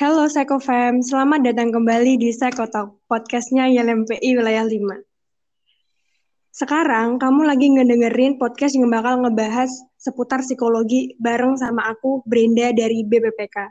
Halo Psychofam, selamat datang kembali di Psychotalk, podcastnya YLMPI Wilayah 5. Sekarang kamu lagi ngedengerin podcast yang bakal ngebahas seputar psikologi bareng sama aku, Brenda dari BPPK.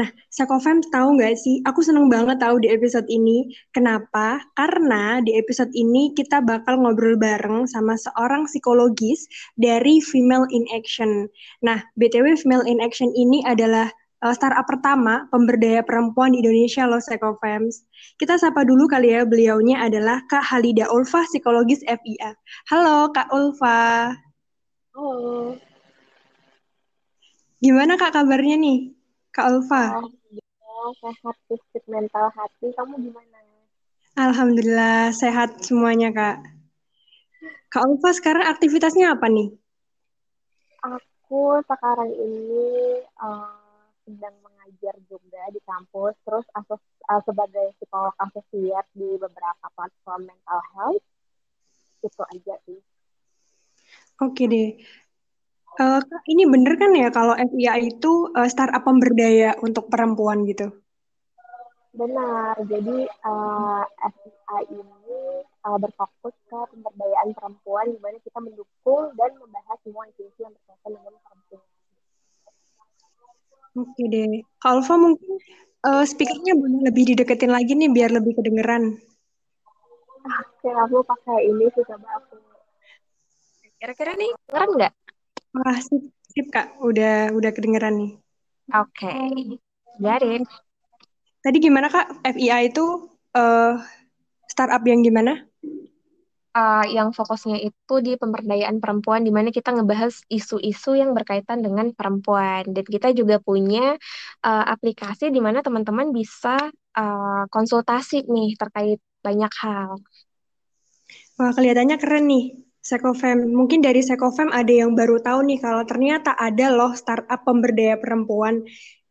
Nah, Psychofam tahu nggak sih, aku seneng banget tahu di episode ini. Kenapa? Karena di episode ini kita bakal ngobrol bareng sama seorang psikologis dari Female in Action. Nah, BTW Female in Action ini adalah uh, startup pertama pemberdaya perempuan di Indonesia loh Psychofams. Kita sapa dulu kali ya, beliaunya adalah Kak Halida Ulfa, psikologis FIA. Halo Kak Ulfa. Halo. Gimana Kak kabarnya nih? Kak Ulfa. Alhamdulillah sehat fisik mental hati. Kamu gimana? Alhamdulillah sehat semuanya Kak. Kak Ulfa sekarang aktivitasnya apa nih? Aku sekarang ini uh, sedang mengajar juga di kampus, terus asos, uh, sebagai psikolog asosiat di beberapa platform mental health. Itu aja sih. Oke deh. Uh, ini bener kan ya kalau FIA itu uh, startup pemberdaya untuk perempuan gitu? Benar. Jadi uh, FIA ini uh, berfokus ke pemberdayaan perempuan di mana kita mendukung dan membahas semua isu-isu yang berkaitan dengan perempuan. Oke deh. Alfa mungkin uh, speakernya boleh lebih dideketin lagi nih biar lebih kedengeran. Oke, aku pakai ini sih coba aku. Kira-kira nih keren nggak? Wah, sip, sip Kak. Udah udah kedengeran nih. Oke. Okay. Garin. Tadi gimana Kak? FIA itu uh, startup yang gimana? Uh, yang fokusnya itu di pemberdayaan perempuan, di mana kita ngebahas isu-isu yang berkaitan dengan perempuan. Dan kita juga punya uh, aplikasi di mana teman-teman bisa uh, konsultasi nih terkait banyak hal. Wah, kelihatannya keren nih. Sekofem, mungkin dari Sekofem ada yang baru tahu nih kalau ternyata ada loh startup pemberdaya perempuan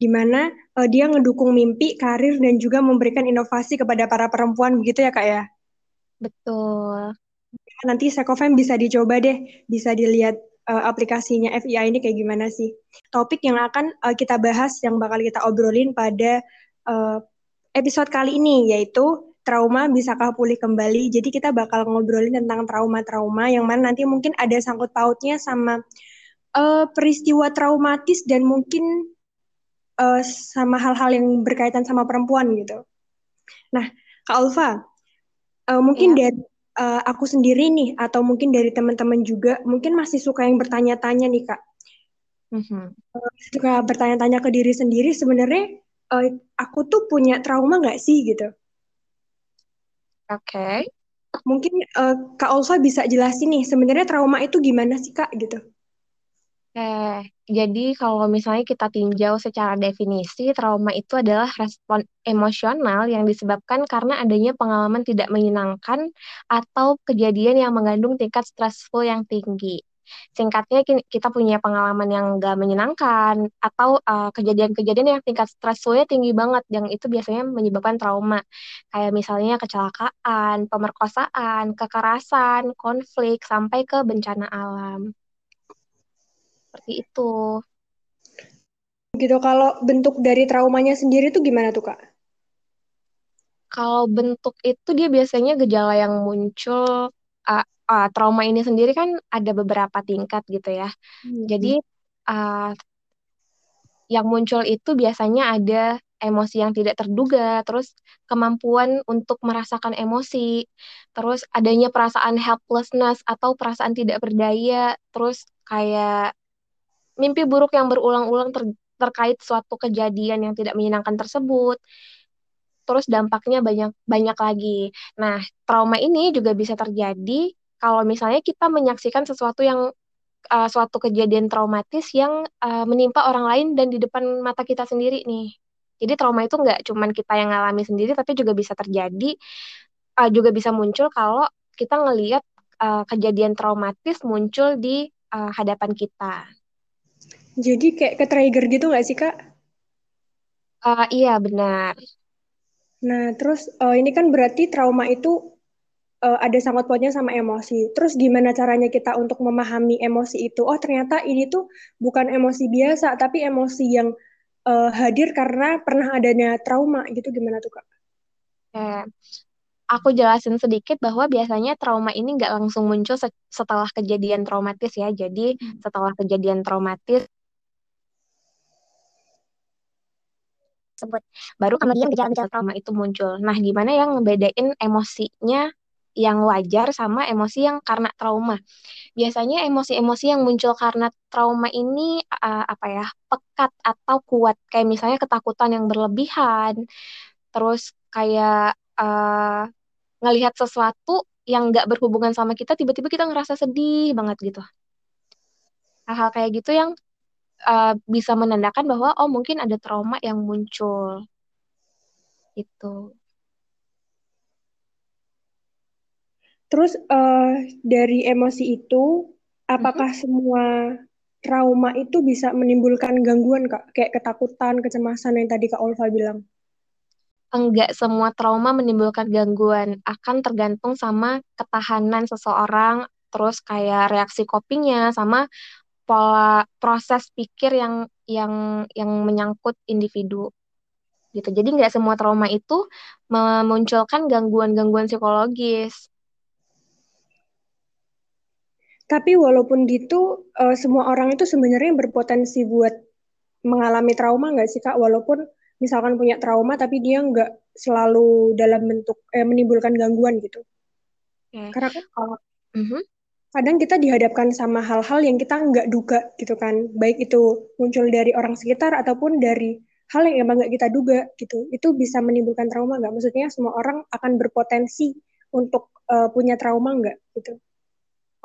di mana uh, dia ngedukung mimpi, karir dan juga memberikan inovasi kepada para perempuan begitu ya Kak ya? Betul. Nanti Sekofem bisa dicoba deh, bisa dilihat uh, aplikasinya FIA ini kayak gimana sih. Topik yang akan uh, kita bahas yang bakal kita obrolin pada uh, episode kali ini yaitu trauma bisakah pulih kembali. Jadi kita bakal ngobrolin tentang trauma-trauma yang mana nanti mungkin ada sangkut pautnya sama uh, peristiwa traumatis dan mungkin uh, sama hal-hal yang berkaitan sama perempuan gitu. Nah, Kak Alfa, uh, mungkin ya. dari uh, aku sendiri nih atau mungkin dari teman-teman juga mungkin masih suka yang bertanya-tanya nih Kak. Mm-hmm. Uh, suka bertanya-tanya ke diri sendiri sebenarnya uh, aku tuh punya trauma nggak sih gitu? Oke. Okay. Mungkin uh, Kak Olsa bisa jelasin nih, sebenarnya trauma itu gimana sih Kak gitu? Oke, jadi kalau misalnya kita tinjau secara definisi, trauma itu adalah respon emosional yang disebabkan karena adanya pengalaman tidak menyenangkan atau kejadian yang mengandung tingkat stressful yang tinggi. Singkatnya kita punya pengalaman yang gak menyenangkan atau uh, kejadian-kejadian yang tingkat stresnya tinggi banget yang itu biasanya menyebabkan trauma. Kayak misalnya kecelakaan, pemerkosaan, kekerasan, konflik sampai ke bencana alam. Seperti itu. Gitu kalau bentuk dari traumanya sendiri tuh gimana tuh, Kak? Kalau bentuk itu dia biasanya gejala yang muncul uh, uh, trauma ini sendiri kan ada beberapa tingkat gitu ya. Hmm. Jadi uh, yang muncul itu biasanya ada emosi yang tidak terduga, terus kemampuan untuk merasakan emosi, terus adanya perasaan helplessness atau perasaan tidak berdaya, terus kayak mimpi buruk yang berulang-ulang ter terkait suatu kejadian yang tidak menyenangkan tersebut. Terus dampaknya banyak banyak lagi. Nah, trauma ini juga bisa terjadi kalau misalnya kita menyaksikan sesuatu yang uh, suatu kejadian traumatis yang uh, menimpa orang lain dan di depan mata kita sendiri nih. Jadi trauma itu nggak cuman kita yang ngalami sendiri, tapi juga bisa terjadi, uh, juga bisa muncul kalau kita ngelihat uh, kejadian traumatis muncul di uh, hadapan kita. Jadi kayak ke trigger gitu nggak sih kak? Uh, iya benar. Nah terus uh, ini kan berarti trauma itu uh, ada sangkut pautnya sama emosi. Terus gimana caranya kita untuk memahami emosi itu? Oh ternyata ini tuh bukan emosi biasa, tapi emosi yang uh, hadir karena pernah adanya trauma gitu gimana tuh kak? Eh, aku jelasin sedikit bahwa biasanya trauma ini nggak langsung muncul setelah kejadian traumatis ya. Jadi hmm. setelah kejadian traumatis tersebut baru kemudian gejala-gejala trauma itu muncul. Nah, gimana yang ngebedain emosinya yang wajar sama emosi yang karena trauma. Biasanya emosi-emosi yang muncul karena trauma ini uh, apa ya, pekat atau kuat. Kayak misalnya ketakutan yang berlebihan, terus kayak uh, ngelihat sesuatu yang nggak berhubungan sama kita, tiba-tiba kita ngerasa sedih banget gitu. Hal-hal kayak gitu yang uh, bisa menandakan bahwa oh mungkin ada trauma yang muncul. Itu. Terus uh, dari emosi itu, apakah mm-hmm. semua trauma itu bisa menimbulkan gangguan kak? Kayak ketakutan, kecemasan yang tadi kak Olva bilang? Enggak semua trauma menimbulkan gangguan, akan tergantung sama ketahanan seseorang, terus kayak reaksi copingnya, sama pola proses pikir yang yang yang menyangkut individu gitu. Jadi nggak semua trauma itu memunculkan gangguan-gangguan psikologis. Tapi walaupun gitu, uh, semua orang itu sebenarnya berpotensi buat mengalami trauma nggak sih kak? Walaupun misalkan punya trauma, tapi dia nggak selalu dalam bentuk eh, menimbulkan gangguan gitu. Okay. Karena kan kalau uh -huh. Kadang kita dihadapkan sama hal-hal yang kita nggak duga gitu kan, baik itu muncul dari orang sekitar ataupun dari hal yang emang nggak kita duga gitu. Itu bisa menimbulkan trauma nggak? Maksudnya semua orang akan berpotensi untuk uh, punya trauma nggak gitu?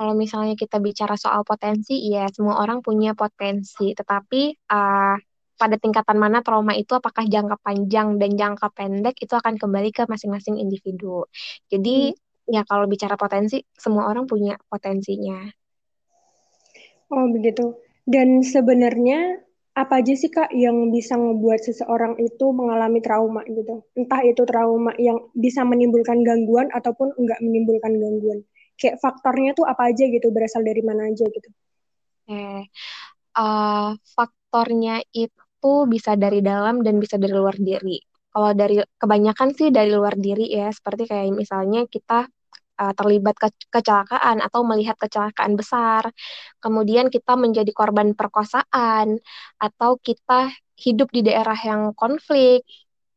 kalau misalnya kita bicara soal potensi, ya semua orang punya potensi, tetapi uh, pada tingkatan mana trauma itu apakah jangka panjang dan jangka pendek itu akan kembali ke masing-masing individu. Jadi hmm. Ya kalau bicara potensi, semua orang punya potensinya. Oh begitu. Dan sebenarnya apa aja sih kak yang bisa membuat seseorang itu mengalami trauma gitu? Entah itu trauma yang bisa menimbulkan gangguan ataupun enggak menimbulkan gangguan kayak faktornya tuh apa aja gitu berasal dari mana aja gitu eh uh, faktornya itu bisa dari dalam dan bisa dari luar diri kalau dari kebanyakan sih dari luar diri ya seperti kayak misalnya kita uh, terlibat ke kecelakaan atau melihat kecelakaan besar kemudian kita menjadi korban perkosaan atau kita hidup di daerah yang konflik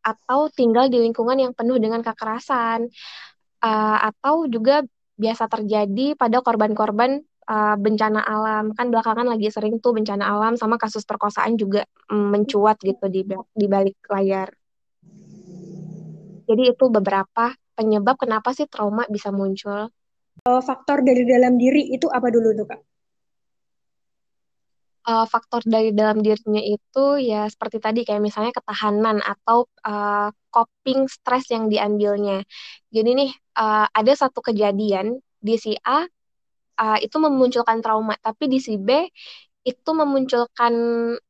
atau tinggal di lingkungan yang penuh dengan kekerasan uh, atau juga biasa terjadi pada korban-korban uh, bencana alam. Kan belakangan lagi sering tuh bencana alam sama kasus perkosaan juga mm, mencuat gitu di di balik layar. Jadi itu beberapa penyebab kenapa sih trauma bisa muncul. Uh, faktor dari dalam diri itu apa dulu tuh kak? uh, faktor dari dalam dirinya itu ya seperti tadi kayak misalnya ketahanan atau uh, coping stres yang diambilnya. Jadi nih uh, ada satu kejadian di si A uh, itu memunculkan trauma, tapi di si B itu memunculkan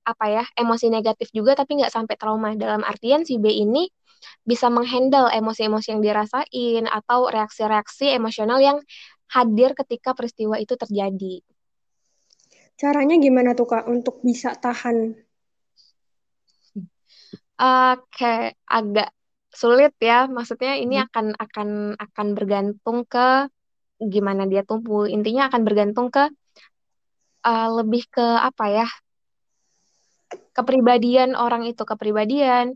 apa ya emosi negatif juga tapi nggak sampai trauma. Dalam artian si B ini bisa menghandle emosi-emosi yang dirasain atau reaksi-reaksi emosional yang hadir ketika peristiwa itu terjadi. Caranya gimana tuh Kak untuk bisa tahan? Oke, agak sulit ya. Maksudnya ini hmm. akan akan akan bergantung ke gimana dia tumbuh. Intinya akan bergantung ke uh, lebih ke apa ya? Kepribadian orang itu, kepribadian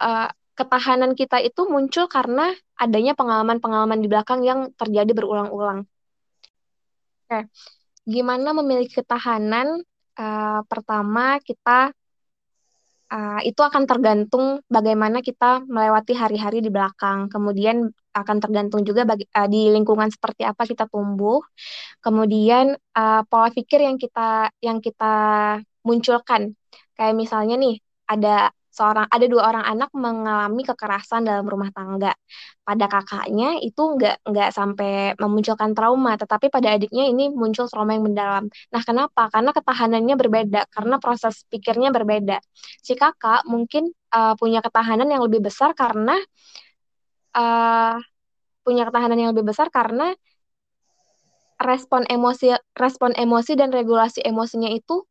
uh, ketahanan kita itu muncul karena adanya pengalaman-pengalaman di belakang yang terjadi berulang-ulang. Oke gimana memiliki ketahanan uh, pertama kita uh, itu akan tergantung bagaimana kita melewati hari-hari di belakang kemudian akan tergantung juga bagi, uh, di lingkungan seperti apa kita tumbuh kemudian uh, pola pikir yang kita yang kita munculkan kayak misalnya nih ada seorang ada dua orang anak mengalami kekerasan dalam rumah tangga. Pada kakaknya itu nggak nggak sampai memunculkan trauma, tetapi pada adiknya ini muncul trauma yang mendalam. Nah, kenapa? Karena ketahanannya berbeda, karena proses pikirnya berbeda. Si kakak mungkin uh, punya ketahanan yang lebih besar karena uh, punya ketahanan yang lebih besar karena respon emosi respon emosi dan regulasi emosinya itu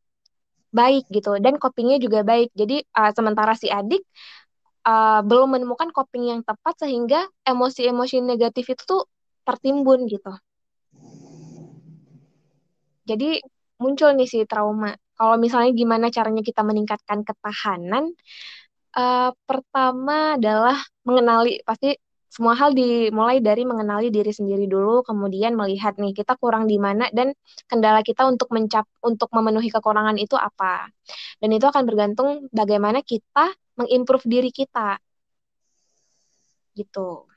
baik gitu dan copingnya juga baik. Jadi uh, sementara si adik uh, belum menemukan coping yang tepat sehingga emosi-emosi negatif itu tuh tertimbun gitu. Jadi muncul nih si trauma. Kalau misalnya gimana caranya kita meningkatkan ketahanan, uh, pertama adalah mengenali pasti semua hal dimulai dari mengenali diri sendiri dulu, kemudian melihat nih kita kurang di mana dan kendala kita untuk mencap untuk memenuhi kekurangan itu apa. Dan itu akan bergantung bagaimana kita mengimprove diri kita. Gitu.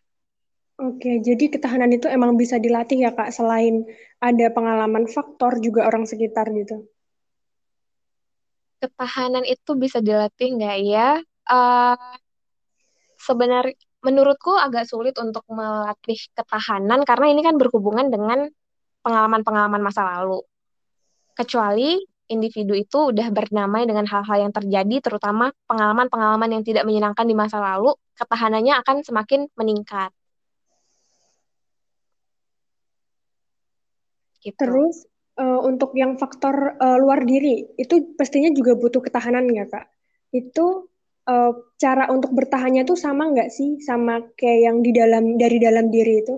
Oke, jadi ketahanan itu emang bisa dilatih ya Kak, selain ada pengalaman faktor juga orang sekitar gitu. Ketahanan itu bisa dilatih nggak ya? Uh, sebenarnya menurutku agak sulit untuk melatih ketahanan karena ini kan berhubungan dengan pengalaman-pengalaman masa lalu. Kecuali individu itu udah bernamai dengan hal-hal yang terjadi, terutama pengalaman-pengalaman yang tidak menyenangkan di masa lalu, ketahanannya akan semakin meningkat. Gitu. Terus uh, untuk yang faktor uh, luar diri itu pastinya juga butuh ketahanan nggak kak? Itu uh, cara untuk bertahannya tuh sama nggak sih sama kayak yang di dalam dari dalam diri itu?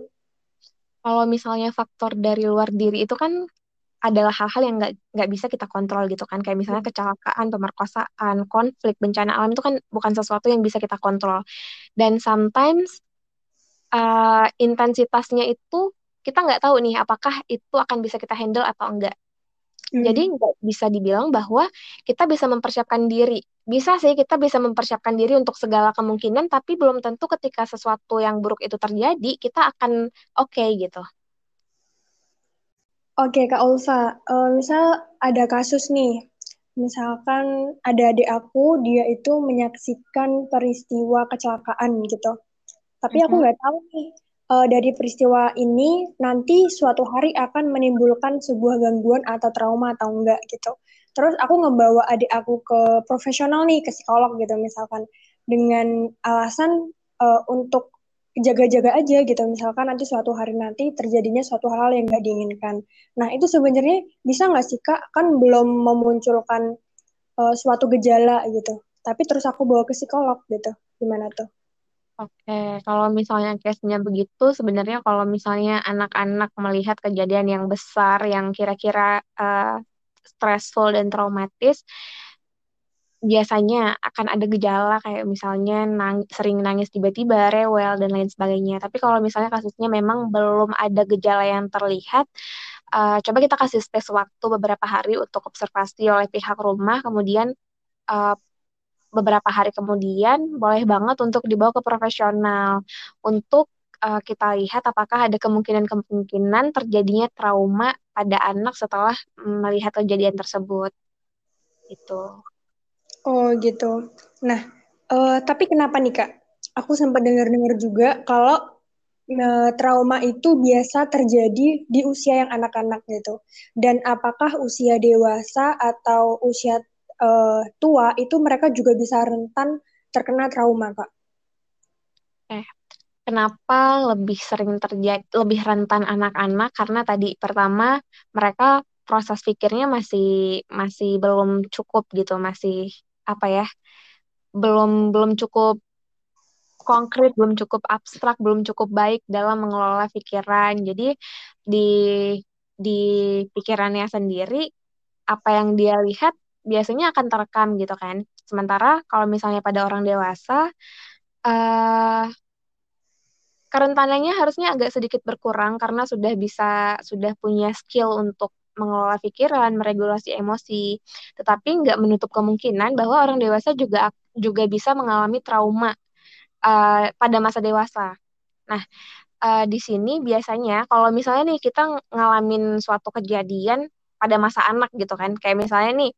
Kalau misalnya faktor dari luar diri itu kan adalah hal-hal yang nggak nggak bisa kita kontrol gitu kan kayak misalnya hmm. kecelakaan, pemerkosaan, konflik, bencana alam itu kan bukan sesuatu yang bisa kita kontrol dan sometimes uh, intensitasnya itu kita nggak tahu nih apakah itu akan bisa kita handle atau enggak. Hmm. Jadi nggak bisa dibilang bahwa kita bisa mempersiapkan diri. Bisa sih kita bisa mempersiapkan diri untuk segala kemungkinan, tapi belum tentu ketika sesuatu yang buruk itu terjadi kita akan oke okay, gitu. Oke Kak Ulfa, uh, misal ada kasus nih, misalkan ada adik aku, dia itu menyaksikan peristiwa kecelakaan gitu. Tapi aku mm-hmm. nggak tahu nih, uh, dari peristiwa ini nanti suatu hari akan menimbulkan sebuah gangguan atau trauma atau enggak gitu. Terus aku ngebawa adik aku ke profesional nih, ke psikolog gitu misalkan dengan alasan uh, untuk jaga-jaga aja gitu misalkan nanti suatu hari nanti terjadinya suatu hal yang nggak diinginkan. Nah itu sebenarnya bisa nggak sih kak kan belum memunculkan uh, suatu gejala gitu, tapi terus aku bawa ke psikolog gitu, gimana tuh? Oke, kalau misalnya case-nya begitu, sebenarnya kalau misalnya anak-anak melihat kejadian yang besar, yang kira-kira uh, stressful dan traumatis, biasanya akan ada gejala kayak misalnya nang sering nangis tiba-tiba, rewel, dan lain sebagainya. Tapi kalau misalnya kasusnya memang belum ada gejala yang terlihat, uh, coba kita kasih space waktu beberapa hari untuk observasi oleh pihak rumah, kemudian uh, beberapa hari kemudian boleh banget untuk dibawa ke profesional untuk uh, kita lihat apakah ada kemungkinan-kemungkinan terjadinya trauma pada anak setelah melihat kejadian tersebut. Itu. Oh gitu. Nah, uh, tapi kenapa nih kak? Aku sempat dengar-dengar juga kalau uh, trauma itu biasa terjadi di usia yang anak-anak gitu. Dan apakah usia dewasa atau usia uh, tua itu mereka juga bisa rentan terkena trauma kak. Eh, kenapa lebih sering terjadi lebih rentan anak-anak karena tadi pertama mereka proses pikirnya masih masih belum cukup gitu masih apa ya belum belum cukup konkret belum cukup abstrak belum cukup baik dalam mengelola pikiran jadi di di pikirannya sendiri apa yang dia lihat biasanya akan terekam gitu kan. Sementara kalau misalnya pada orang dewasa, uh, kerentanannya harusnya agak sedikit berkurang karena sudah bisa sudah punya skill untuk mengelola pikiran, meregulasi emosi. Tetapi nggak menutup kemungkinan bahwa orang dewasa juga juga bisa mengalami trauma uh, pada masa dewasa. Nah, uh, di sini biasanya kalau misalnya nih kita ngalamin suatu kejadian pada masa anak gitu kan, kayak misalnya nih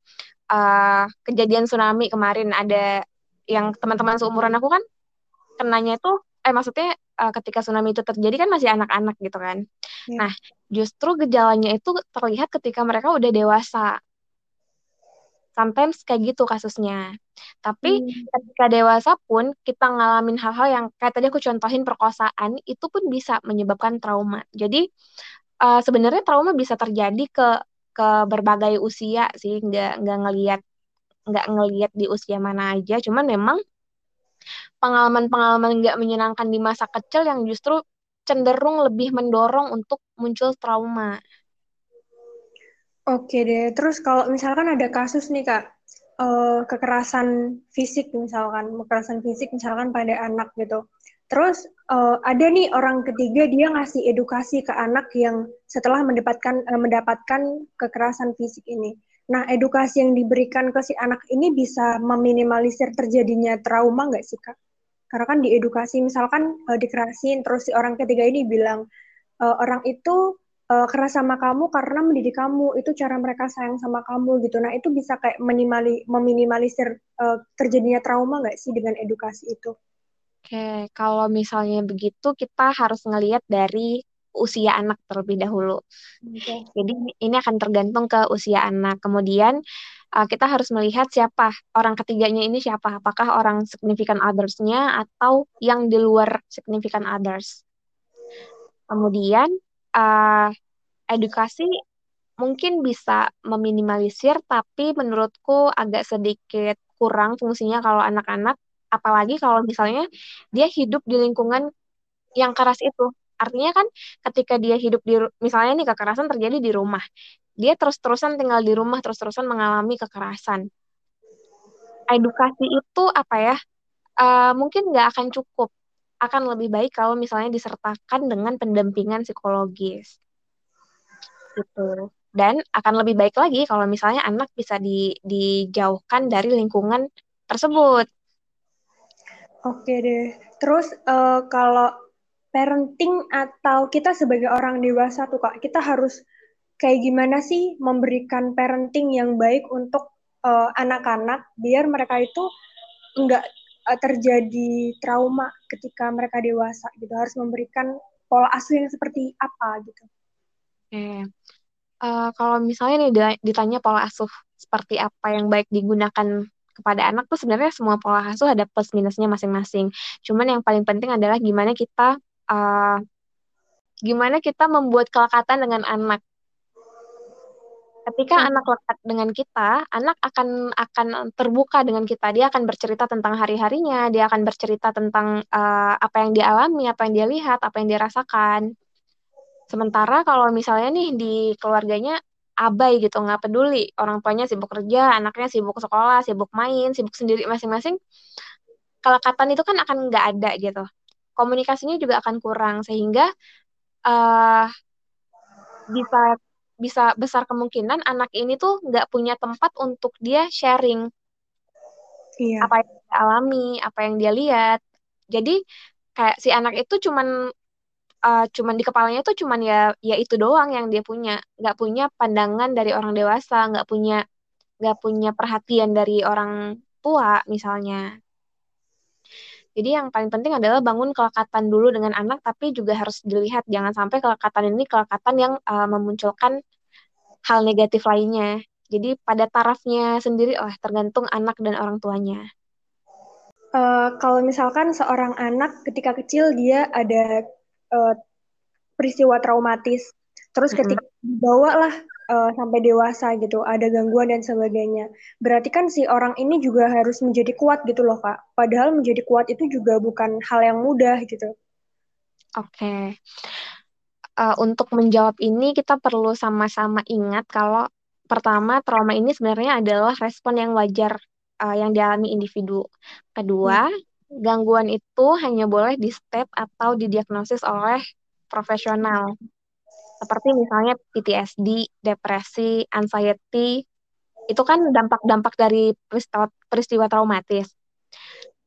uh, kejadian tsunami kemarin ada yang teman-teman seumuran aku kan kenanya itu eh maksudnya uh, ketika tsunami itu terjadi kan masih anak-anak gitu kan. Yeah. Nah, justru gejalanya itu terlihat ketika mereka udah dewasa. Sometimes kayak gitu kasusnya. Tapi hmm. ketika dewasa pun kita ngalamin hal-hal yang kayak tadi aku contohin perkosaan itu pun bisa menyebabkan trauma. Jadi uh, sebenarnya trauma bisa terjadi ke ke berbagai usia sih nggak nggak ngelihat nggak ngelihat di usia mana aja cuman memang pengalaman-pengalaman nggak menyenangkan di masa kecil yang justru cenderung lebih mendorong untuk muncul trauma. Oke deh, terus kalau misalkan ada kasus nih kak, uh, kekerasan fisik misalkan, kekerasan fisik misalkan pada anak gitu. Terus uh, ada nih orang ketiga dia ngasih edukasi ke anak yang setelah mendapatkan uh, mendapatkan kekerasan fisik ini. Nah, edukasi yang diberikan ke si anak ini bisa meminimalisir terjadinya trauma nggak sih, Kak? Karena kan diedukasi, misalkan uh, dikerasin, terus si orang ketiga ini bilang, uh, orang itu uh, keras sama kamu karena mendidik kamu, itu cara mereka sayang sama kamu gitu. Nah, itu bisa kayak minimali, meminimalisir uh, terjadinya trauma nggak sih dengan edukasi itu? Oke, kalau misalnya begitu, kita harus ngelihat dari usia anak terlebih dahulu. Okay. Jadi ini akan tergantung ke usia anak. Kemudian uh, kita harus melihat siapa orang ketiganya ini siapa. Apakah orang significant others-nya atau yang di luar significant others. Kemudian uh, edukasi mungkin bisa meminimalisir, tapi menurutku agak sedikit kurang fungsinya kalau anak-anak, apalagi kalau misalnya dia hidup di lingkungan yang keras itu Artinya kan ketika dia hidup di misalnya nih kekerasan terjadi di rumah. Dia terus-terusan tinggal di rumah, terus-terusan mengalami kekerasan. Edukasi itu apa ya? Uh, mungkin nggak akan cukup. Akan lebih baik kalau misalnya disertakan dengan pendampingan psikologis. Gitu. Dan akan lebih baik lagi kalau misalnya anak bisa di, dijauhkan dari lingkungan tersebut. Oke deh. Terus uh, kalau parenting atau kita sebagai orang dewasa tuh kak kita harus kayak gimana sih memberikan parenting yang baik untuk eh, anak-anak biar mereka itu enggak uh, terjadi trauma ketika mereka dewasa gitu harus memberikan pola asuh yang seperti apa gitu. Oke, okay. uh, eh, kalau misalnya nih ditanya pola asuh seperti apa yang baik digunakan kepada anak tuh sebenarnya semua pola asuh ada plus minusnya masing-masing. Cuman yang paling penting adalah gimana kita uh, gimana kita membuat kelekatan dengan anak. Ketika hmm. anak lekat dengan kita, anak akan akan terbuka dengan kita. Dia akan bercerita tentang hari-harinya, dia akan bercerita tentang uh, apa yang dia alami, apa yang dia lihat, apa yang dia rasakan. Sementara kalau misalnya nih di keluarganya abai gitu, nggak peduli. Orang tuanya sibuk kerja, anaknya sibuk sekolah, sibuk main, sibuk sendiri masing-masing. Kelekatan itu kan akan nggak ada gitu komunikasinya juga akan kurang sehingga uh, bisa bisa besar kemungkinan anak ini tuh nggak punya tempat untuk dia sharing iya. apa yang dia alami, apa yang dia lihat. Jadi kayak si anak itu cuman uh, cuman di kepalanya tuh cuman ya ya itu doang yang dia punya, nggak punya pandangan dari orang dewasa, nggak punya nggak punya perhatian dari orang tua misalnya. Jadi yang paling penting adalah bangun kelekatan dulu dengan anak, tapi juga harus dilihat jangan sampai kelekatan ini kelekatan yang uh, memunculkan hal negatif lainnya. Jadi pada tarafnya sendiri oh tergantung anak dan orang tuanya. Uh, kalau misalkan seorang anak ketika kecil dia ada uh, peristiwa traumatis, terus ketika mm -hmm. dibawa lah uh, sampai dewasa gitu, ada gangguan dan sebagainya. Berarti kan si orang ini juga harus menjadi kuat gitu loh, Kak. Padahal menjadi kuat itu juga bukan hal yang mudah gitu. Oke. Okay. Uh, eh, untuk menjawab ini kita perlu sama-sama ingat kalau pertama trauma ini sebenarnya adalah respon yang wajar uh, yang dialami individu. Kedua, hmm. Gangguan itu hanya boleh di step atau didiagnosis oleh profesional seperti misalnya PTSD, depresi, anxiety, itu kan dampak-dampak dari peristiwa, peristiwa traumatis.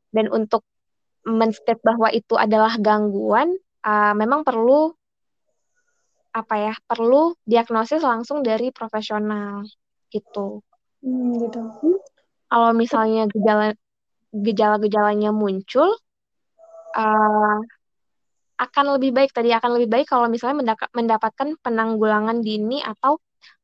Dan untuk menstate bahwa itu adalah gangguan, uh, memang perlu apa ya, perlu diagnosis langsung dari profesional gitu. Hmm, gitu. Kalau misalnya gejala gejala-gejalanya muncul, uh, akan lebih baik tadi akan lebih baik kalau misalnya mendapatkan penanggulangan dini atau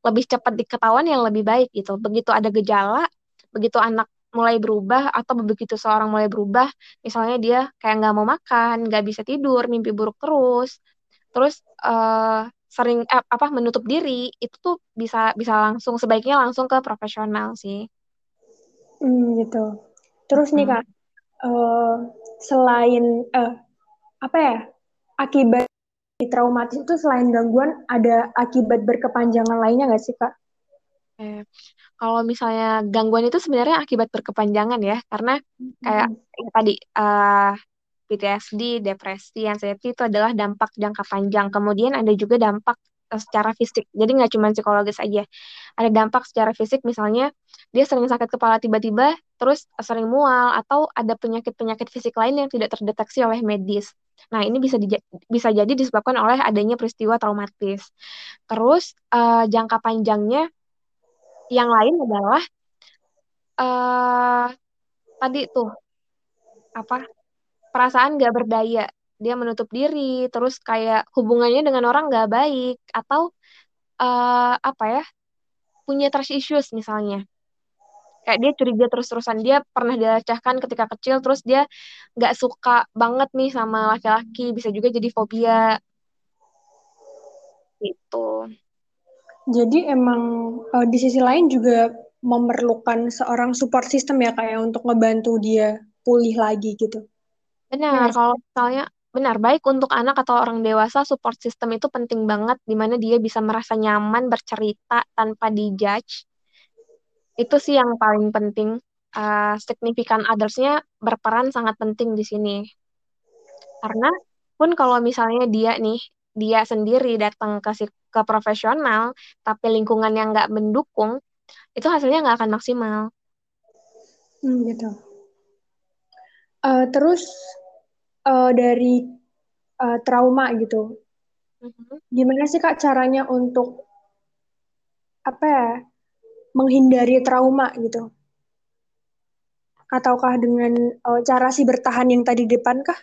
lebih cepat diketahuan yang lebih baik gitu. Begitu ada gejala, begitu anak mulai berubah atau begitu seorang mulai berubah, misalnya dia kayak nggak mau makan, nggak bisa tidur, mimpi buruk terus, terus uh, sering eh, apa menutup diri, itu tuh bisa bisa langsung sebaiknya langsung ke profesional sih. Hmm, gitu. Terus nih kak, uh, selain uh, apa ya akibat traumatis itu selain gangguan ada akibat berkepanjangan lainnya nggak sih kak? Eh, kalau misalnya gangguan itu sebenarnya akibat berkepanjangan ya, karena kayak hmm. ya tadi uh, PTSD, depresi, anxiety itu adalah dampak jangka panjang. Kemudian ada juga dampak secara fisik. Jadi nggak cuma psikologis aja. Ada dampak secara fisik misalnya dia sering sakit kepala tiba-tiba, terus sering mual atau ada penyakit-penyakit fisik lain yang tidak terdeteksi oleh medis. Nah, ini bisa bisa jadi disebabkan oleh adanya peristiwa traumatis. Terus uh, jangka panjangnya yang lain adalah uh, tadi tuh apa perasaan gak berdaya dia menutup diri terus kayak hubungannya dengan orang gak baik atau uh, apa ya punya trust issues misalnya kayak dia curiga terus-terusan. Dia pernah dilecehkan ketika kecil terus dia nggak suka banget nih sama laki-laki. Bisa juga jadi fobia. Gitu. Jadi emang uh, di sisi lain juga memerlukan seorang support system ya kayak untuk ngebantu dia pulih lagi gitu. Benar ya. kalau misalnya benar baik untuk anak atau orang dewasa support system itu penting banget di mana dia bisa merasa nyaman bercerita tanpa dijudge itu sih yang paling penting uh, signifikan others-nya berperan sangat penting di sini karena pun kalau misalnya dia nih dia sendiri datang ke ke profesional tapi lingkungan yang nggak mendukung itu hasilnya nggak akan maksimal hmm, gitu uh, terus uh, dari uh, trauma gitu. Mm-hmm. Gimana sih kak caranya untuk apa ya menghindari trauma gitu? Ataukah dengan uh, cara si bertahan yang tadi depan kah?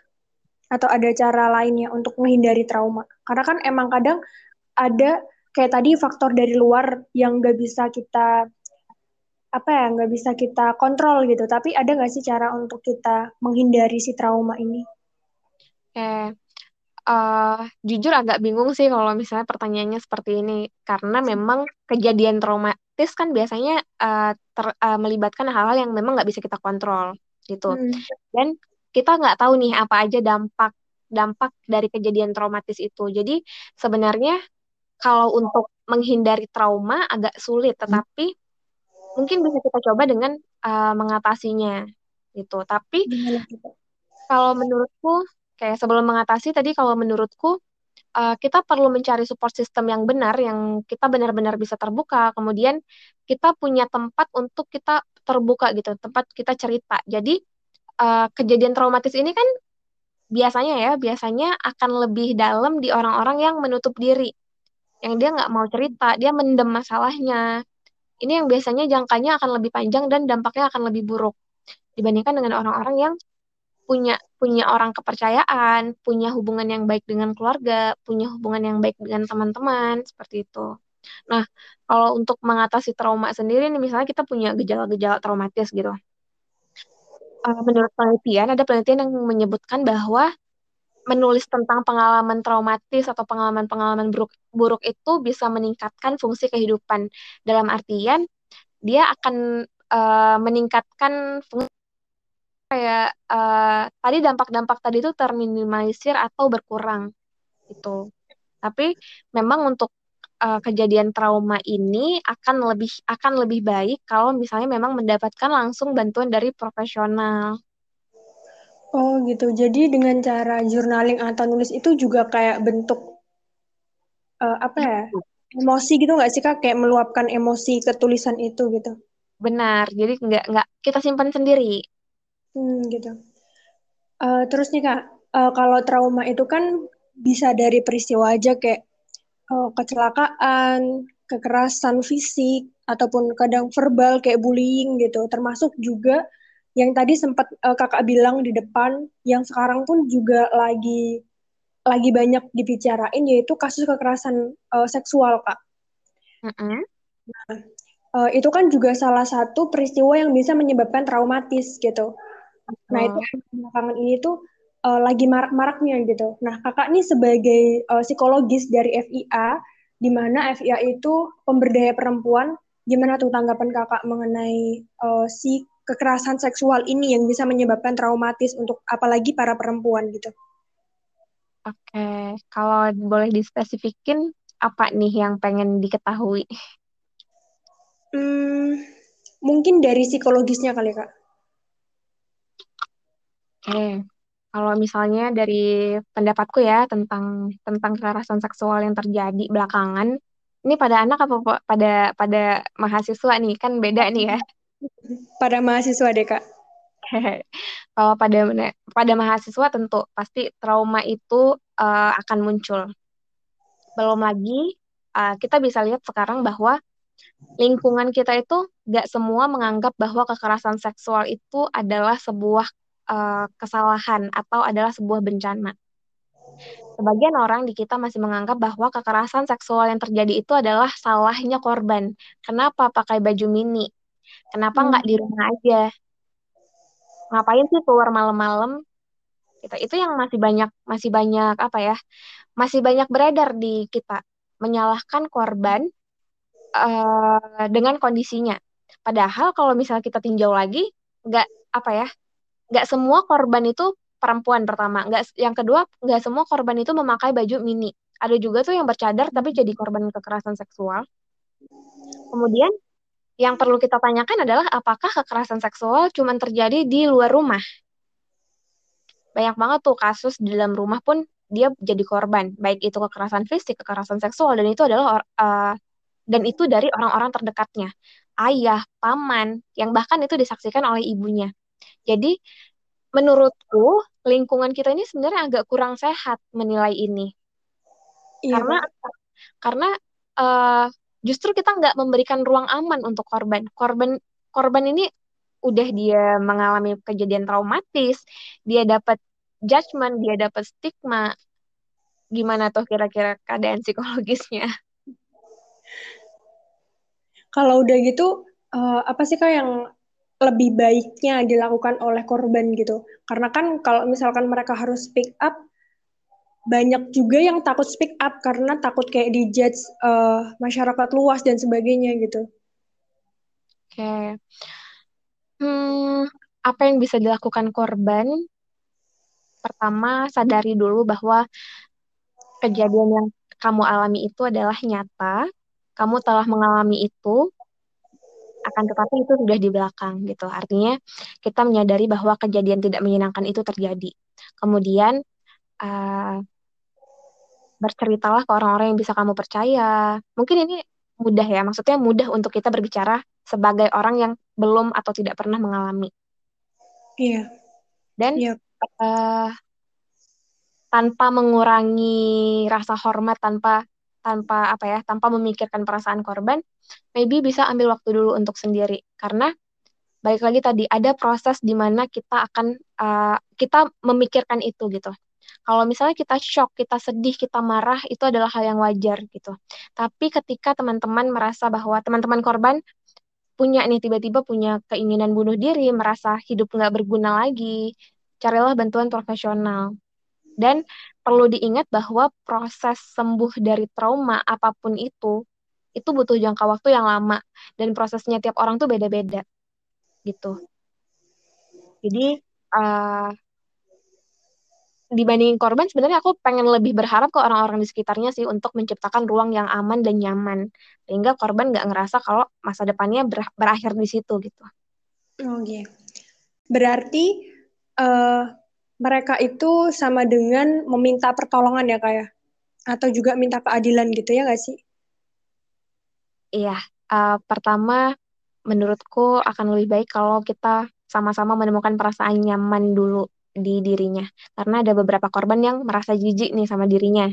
Atau ada cara lainnya untuk menghindari trauma? Karena kan emang kadang ada kayak tadi faktor dari luar yang nggak bisa kita apa ya nggak bisa kita kontrol gitu tapi ada nggak sih cara untuk kita menghindari si trauma ini Oke. Uh, jujur agak bingung sih kalau misalnya pertanyaannya seperti ini karena memang kejadian traumatis kan biasanya uh, ter, uh, melibatkan hal-hal yang memang nggak bisa kita kontrol gitu hmm. dan kita nggak tahu nih apa aja dampak dampak dari kejadian traumatis itu jadi sebenarnya kalau untuk menghindari trauma agak sulit hmm. tetapi mungkin bisa kita coba dengan uh, mengatasinya gitu tapi kalau menurutku Kayak sebelum mengatasi tadi kalau menurutku uh, kita perlu mencari support system yang benar, yang kita benar-benar bisa terbuka. Kemudian kita punya tempat untuk kita terbuka gitu, tempat kita cerita. Jadi uh, kejadian traumatis ini kan biasanya ya, biasanya akan lebih dalam di orang-orang yang menutup diri, yang dia nggak mau cerita, dia mendem masalahnya. Ini yang biasanya jangkanya akan lebih panjang dan dampaknya akan lebih buruk dibandingkan dengan orang-orang yang punya punya orang kepercayaan, punya hubungan yang baik dengan keluarga, punya hubungan yang baik dengan teman-teman, seperti itu. Nah, kalau untuk mengatasi trauma sendiri nih, misalnya kita punya gejala-gejala traumatis gitu. Uh, menurut penelitian, ada penelitian yang menyebutkan bahwa menulis tentang pengalaman traumatis atau pengalaman-pengalaman buruk, buruk itu bisa meningkatkan fungsi kehidupan. Dalam artian, dia akan uh, meningkatkan fungsi kayak uh, tadi dampak-dampak tadi itu terminimalisir atau berkurang gitu. Tapi memang untuk uh, kejadian trauma ini akan lebih akan lebih baik kalau misalnya memang mendapatkan langsung bantuan dari profesional. Oh gitu. Jadi dengan cara journaling atau nulis itu juga kayak bentuk uh, apa ya? Emosi gitu nggak sih kak? Kayak meluapkan emosi ke tulisan itu gitu. Benar. Jadi nggak nggak kita simpan sendiri. Hmm, gitu. Uh, terus nih Kak, uh, kalau trauma itu kan bisa dari peristiwa aja kayak uh, kecelakaan, kekerasan fisik, ataupun kadang verbal kayak bullying gitu. Termasuk juga yang tadi sempat uh, Kakak bilang di depan, yang sekarang pun juga lagi lagi banyak dibicarain yaitu kasus kekerasan uh, seksual Kak. Mm -hmm. Nah, uh, itu kan juga salah satu peristiwa yang bisa menyebabkan traumatis gitu. Nah itu belakangan ini tuh uh, lagi marak-maraknya gitu. Nah kakak nih sebagai uh, psikologis dari FIA, di mana FIA itu pemberdaya perempuan, gimana tuh tanggapan kakak mengenai uh, si kekerasan seksual ini yang bisa menyebabkan traumatis untuk apalagi para perempuan gitu. Oke, kalau boleh dispesifikin apa nih yang pengen diketahui? Hmm, mungkin dari psikologisnya kali kak. Oke, kalau misalnya dari pendapatku ya tentang tentang kekerasan seksual yang terjadi belakangan, ini pada anak apa pada pada mahasiswa nih kan beda nih ya. Pada mahasiswa deh kak. Kalau pada pada mahasiswa tentu pasti trauma itu uh, akan muncul. Belum lagi uh, kita bisa lihat sekarang bahwa lingkungan kita itu gak semua menganggap bahwa kekerasan seksual itu adalah sebuah uh, kesalahan atau adalah sebuah bencana. Sebagian orang di kita masih menganggap bahwa kekerasan seksual yang terjadi itu adalah salahnya korban. Kenapa pakai baju mini? Kenapa nggak di rumah aja? Ngapain sih keluar malam-malam? Gitu. Itu yang masih banyak masih banyak apa ya? Masih banyak beredar di kita menyalahkan korban uh, dengan kondisinya. Padahal kalau misalnya kita tinjau lagi, nggak apa ya? Nggak semua korban itu perempuan pertama. Nggak, yang kedua, nggak semua korban itu memakai baju mini. Ada juga tuh yang bercadar tapi jadi korban kekerasan seksual. Kemudian yang perlu kita tanyakan adalah apakah kekerasan seksual cuma terjadi di luar rumah? Banyak banget tuh kasus di dalam rumah pun dia jadi korban, baik itu kekerasan fisik, kekerasan seksual dan itu adalah uh, dan itu dari orang-orang terdekatnya, ayah, paman, yang bahkan itu disaksikan oleh ibunya. Jadi menurutku lingkungan kita ini sebenarnya agak kurang sehat menilai ini. Iya, karena karena uh, justru kita nggak memberikan ruang aman untuk korban. Korban korban ini udah dia mengalami kejadian traumatis, dia dapat judgement, dia dapat stigma. Gimana tuh kira-kira keadaan psikologisnya? Kalau udah gitu, uh, apa sih kak yang lebih baiknya dilakukan oleh korban gitu. Karena kan kalau misalkan mereka harus speak up, banyak juga yang takut speak up karena takut kayak dijudge uh, masyarakat luas dan sebagainya gitu. Oke. Okay. Hmm, apa yang bisa dilakukan korban? Pertama, sadari dulu bahwa kejadian yang kamu alami itu adalah nyata. Kamu telah mengalami itu, akan tetapi itu sudah di belakang gitu. Artinya kita menyadari bahwa kejadian tidak menyenangkan itu terjadi. Kemudian uh, berceritalah ke orang-orang yang bisa kamu percaya. Mungkin ini mudah ya, maksudnya mudah untuk kita berbicara sebagai orang yang belum atau tidak pernah mengalami. Iya. Dan iya. Uh, tanpa mengurangi rasa hormat, tanpa tanpa apa ya, tanpa memikirkan perasaan korban, maybe bisa ambil waktu dulu untuk sendiri karena balik lagi tadi ada proses di mana kita akan uh, kita memikirkan itu gitu. Kalau misalnya kita shock, kita sedih, kita marah, itu adalah hal yang wajar gitu. Tapi ketika teman-teman merasa bahwa teman-teman korban punya nih tiba-tiba punya keinginan bunuh diri, merasa hidup nggak berguna lagi, carilah bantuan profesional. Dan perlu diingat bahwa proses sembuh dari trauma apa pun itu itu butuh jangka waktu yang lama dan prosesnya tiap orang tuh beda-beda gitu. Jadi uh, dibandingin korban sebenarnya aku pengen lebih berharap ke orang-orang di sekitarnya sih untuk menciptakan ruang yang aman dan nyaman sehingga korban nggak ngerasa kalau masa depannya ber berakhir di situ gitu. Oh iya. Berarti uh, mereka itu sama dengan meminta pertolongan ya kayak ya? atau juga minta keadilan gitu ya nggak sih? Iya, uh, pertama menurutku akan lebih baik kalau kita sama-sama menemukan perasaan nyaman dulu di dirinya. Karena ada beberapa korban yang merasa jijik nih sama dirinya.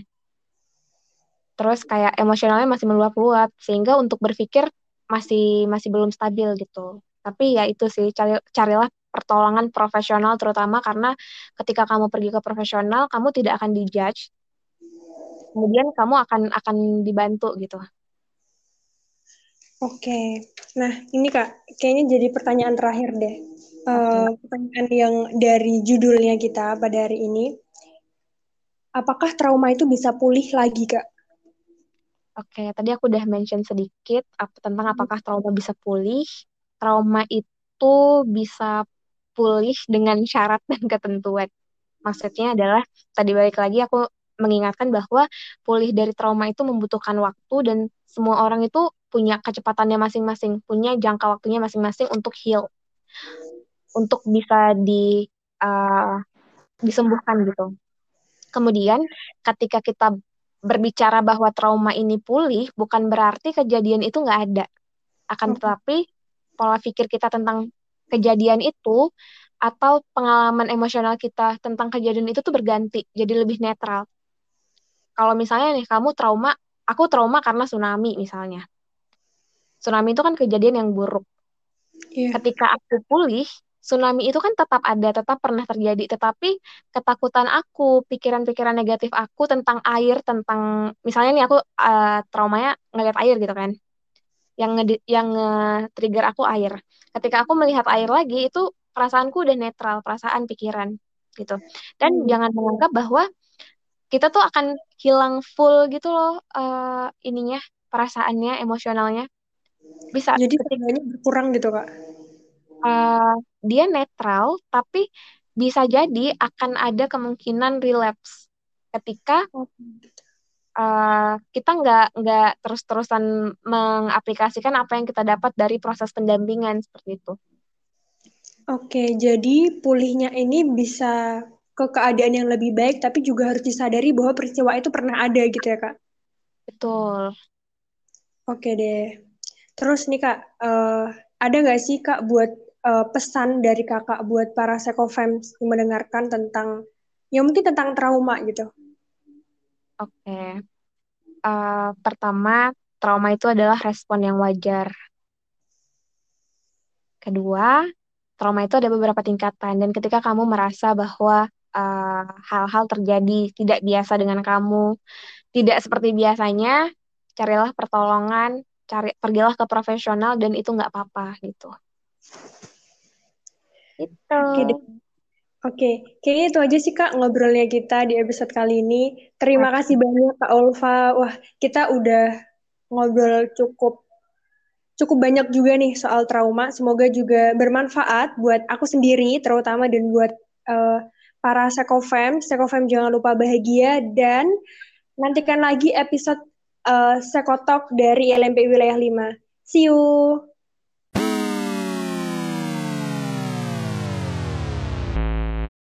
Terus kayak emosionalnya masih meluap-luap, sehingga untuk berpikir masih masih belum stabil gitu. Tapi ya itu sih, cari, carilah pertolongan profesional terutama karena ketika kamu pergi ke profesional, kamu tidak akan dijudge. Kemudian kamu akan akan dibantu gitu. Oke, nah ini kak, kayaknya jadi pertanyaan terakhir deh. Uh, pertanyaan yang dari judulnya kita pada hari ini, apakah trauma itu bisa pulih lagi kak? Oke, tadi aku udah mention sedikit tentang apakah trauma bisa pulih. Trauma itu bisa pulih dengan syarat dan ketentuan. Maksudnya adalah tadi balik lagi aku mengingatkan bahwa pulih dari trauma itu membutuhkan waktu dan semua orang itu punya kecepatannya masing-masing, punya jangka waktunya masing-masing untuk heal, untuk bisa di uh, disembuhkan gitu. Kemudian ketika kita berbicara bahwa trauma ini pulih, bukan berarti kejadian itu nggak ada. Akan tetapi pola pikir kita tentang kejadian itu atau pengalaman emosional kita tentang kejadian itu tuh berganti, jadi lebih netral. Kalau misalnya nih kamu trauma, aku trauma karena tsunami misalnya. Tsunami itu kan kejadian yang buruk. Yeah. Ketika aku pulih, tsunami itu kan tetap ada, tetap pernah terjadi, tetapi ketakutan aku, pikiran-pikiran negatif aku tentang air, tentang misalnya nih aku uh, traumanya ngeliat air gitu kan. Yang nge yang nge-trigger aku air. Ketika aku melihat air lagi itu perasaanku udah netral, perasaan, pikiran gitu. Dan hmm. jangan menganggap bahwa kita tuh akan hilang full gitu loh uh, ininya, perasaannya, emosionalnya. Bisa. Jadi ketiganya berkurang gitu, Kak uh, dia netral tapi bisa jadi akan ada kemungkinan relapse ketika uh, kita nggak nggak terus-terusan mengaplikasikan apa yang kita dapat dari proses pendampingan seperti itu. Oke, jadi pulihnya ini bisa ke keadaan yang lebih baik, tapi juga harus disadari bahwa peristiwa itu pernah ada gitu ya kak? Betul. Oke deh. Terus nih kak, uh, ada nggak sih kak buat uh, pesan dari kakak buat para sekofems yang mendengarkan tentang ya mungkin tentang trauma gitu? Oke, okay. uh, eh, pertama trauma itu adalah respon yang wajar. Kedua, trauma itu ada beberapa tingkatan dan ketika kamu merasa bahwa eh, hal-hal uh, terjadi tidak biasa dengan kamu, tidak seperti biasanya, carilah pertolongan, cari pergilah ke profesional dan itu nggak apa-apa gitu. Itu. Oke, okay, Oke, kayaknya itu aja sih Kak ngobrolnya kita di episode kali ini. Terima Oke. kasih banyak Kak Olva. Wah, kita udah ngobrol cukup cukup banyak juga nih soal trauma. Semoga juga bermanfaat buat aku sendiri terutama dan buat uh, para Sekofem. Sekofem jangan lupa bahagia dan nantikan lagi episode uh, Sekotok dari LMP Wilayah 5. See you.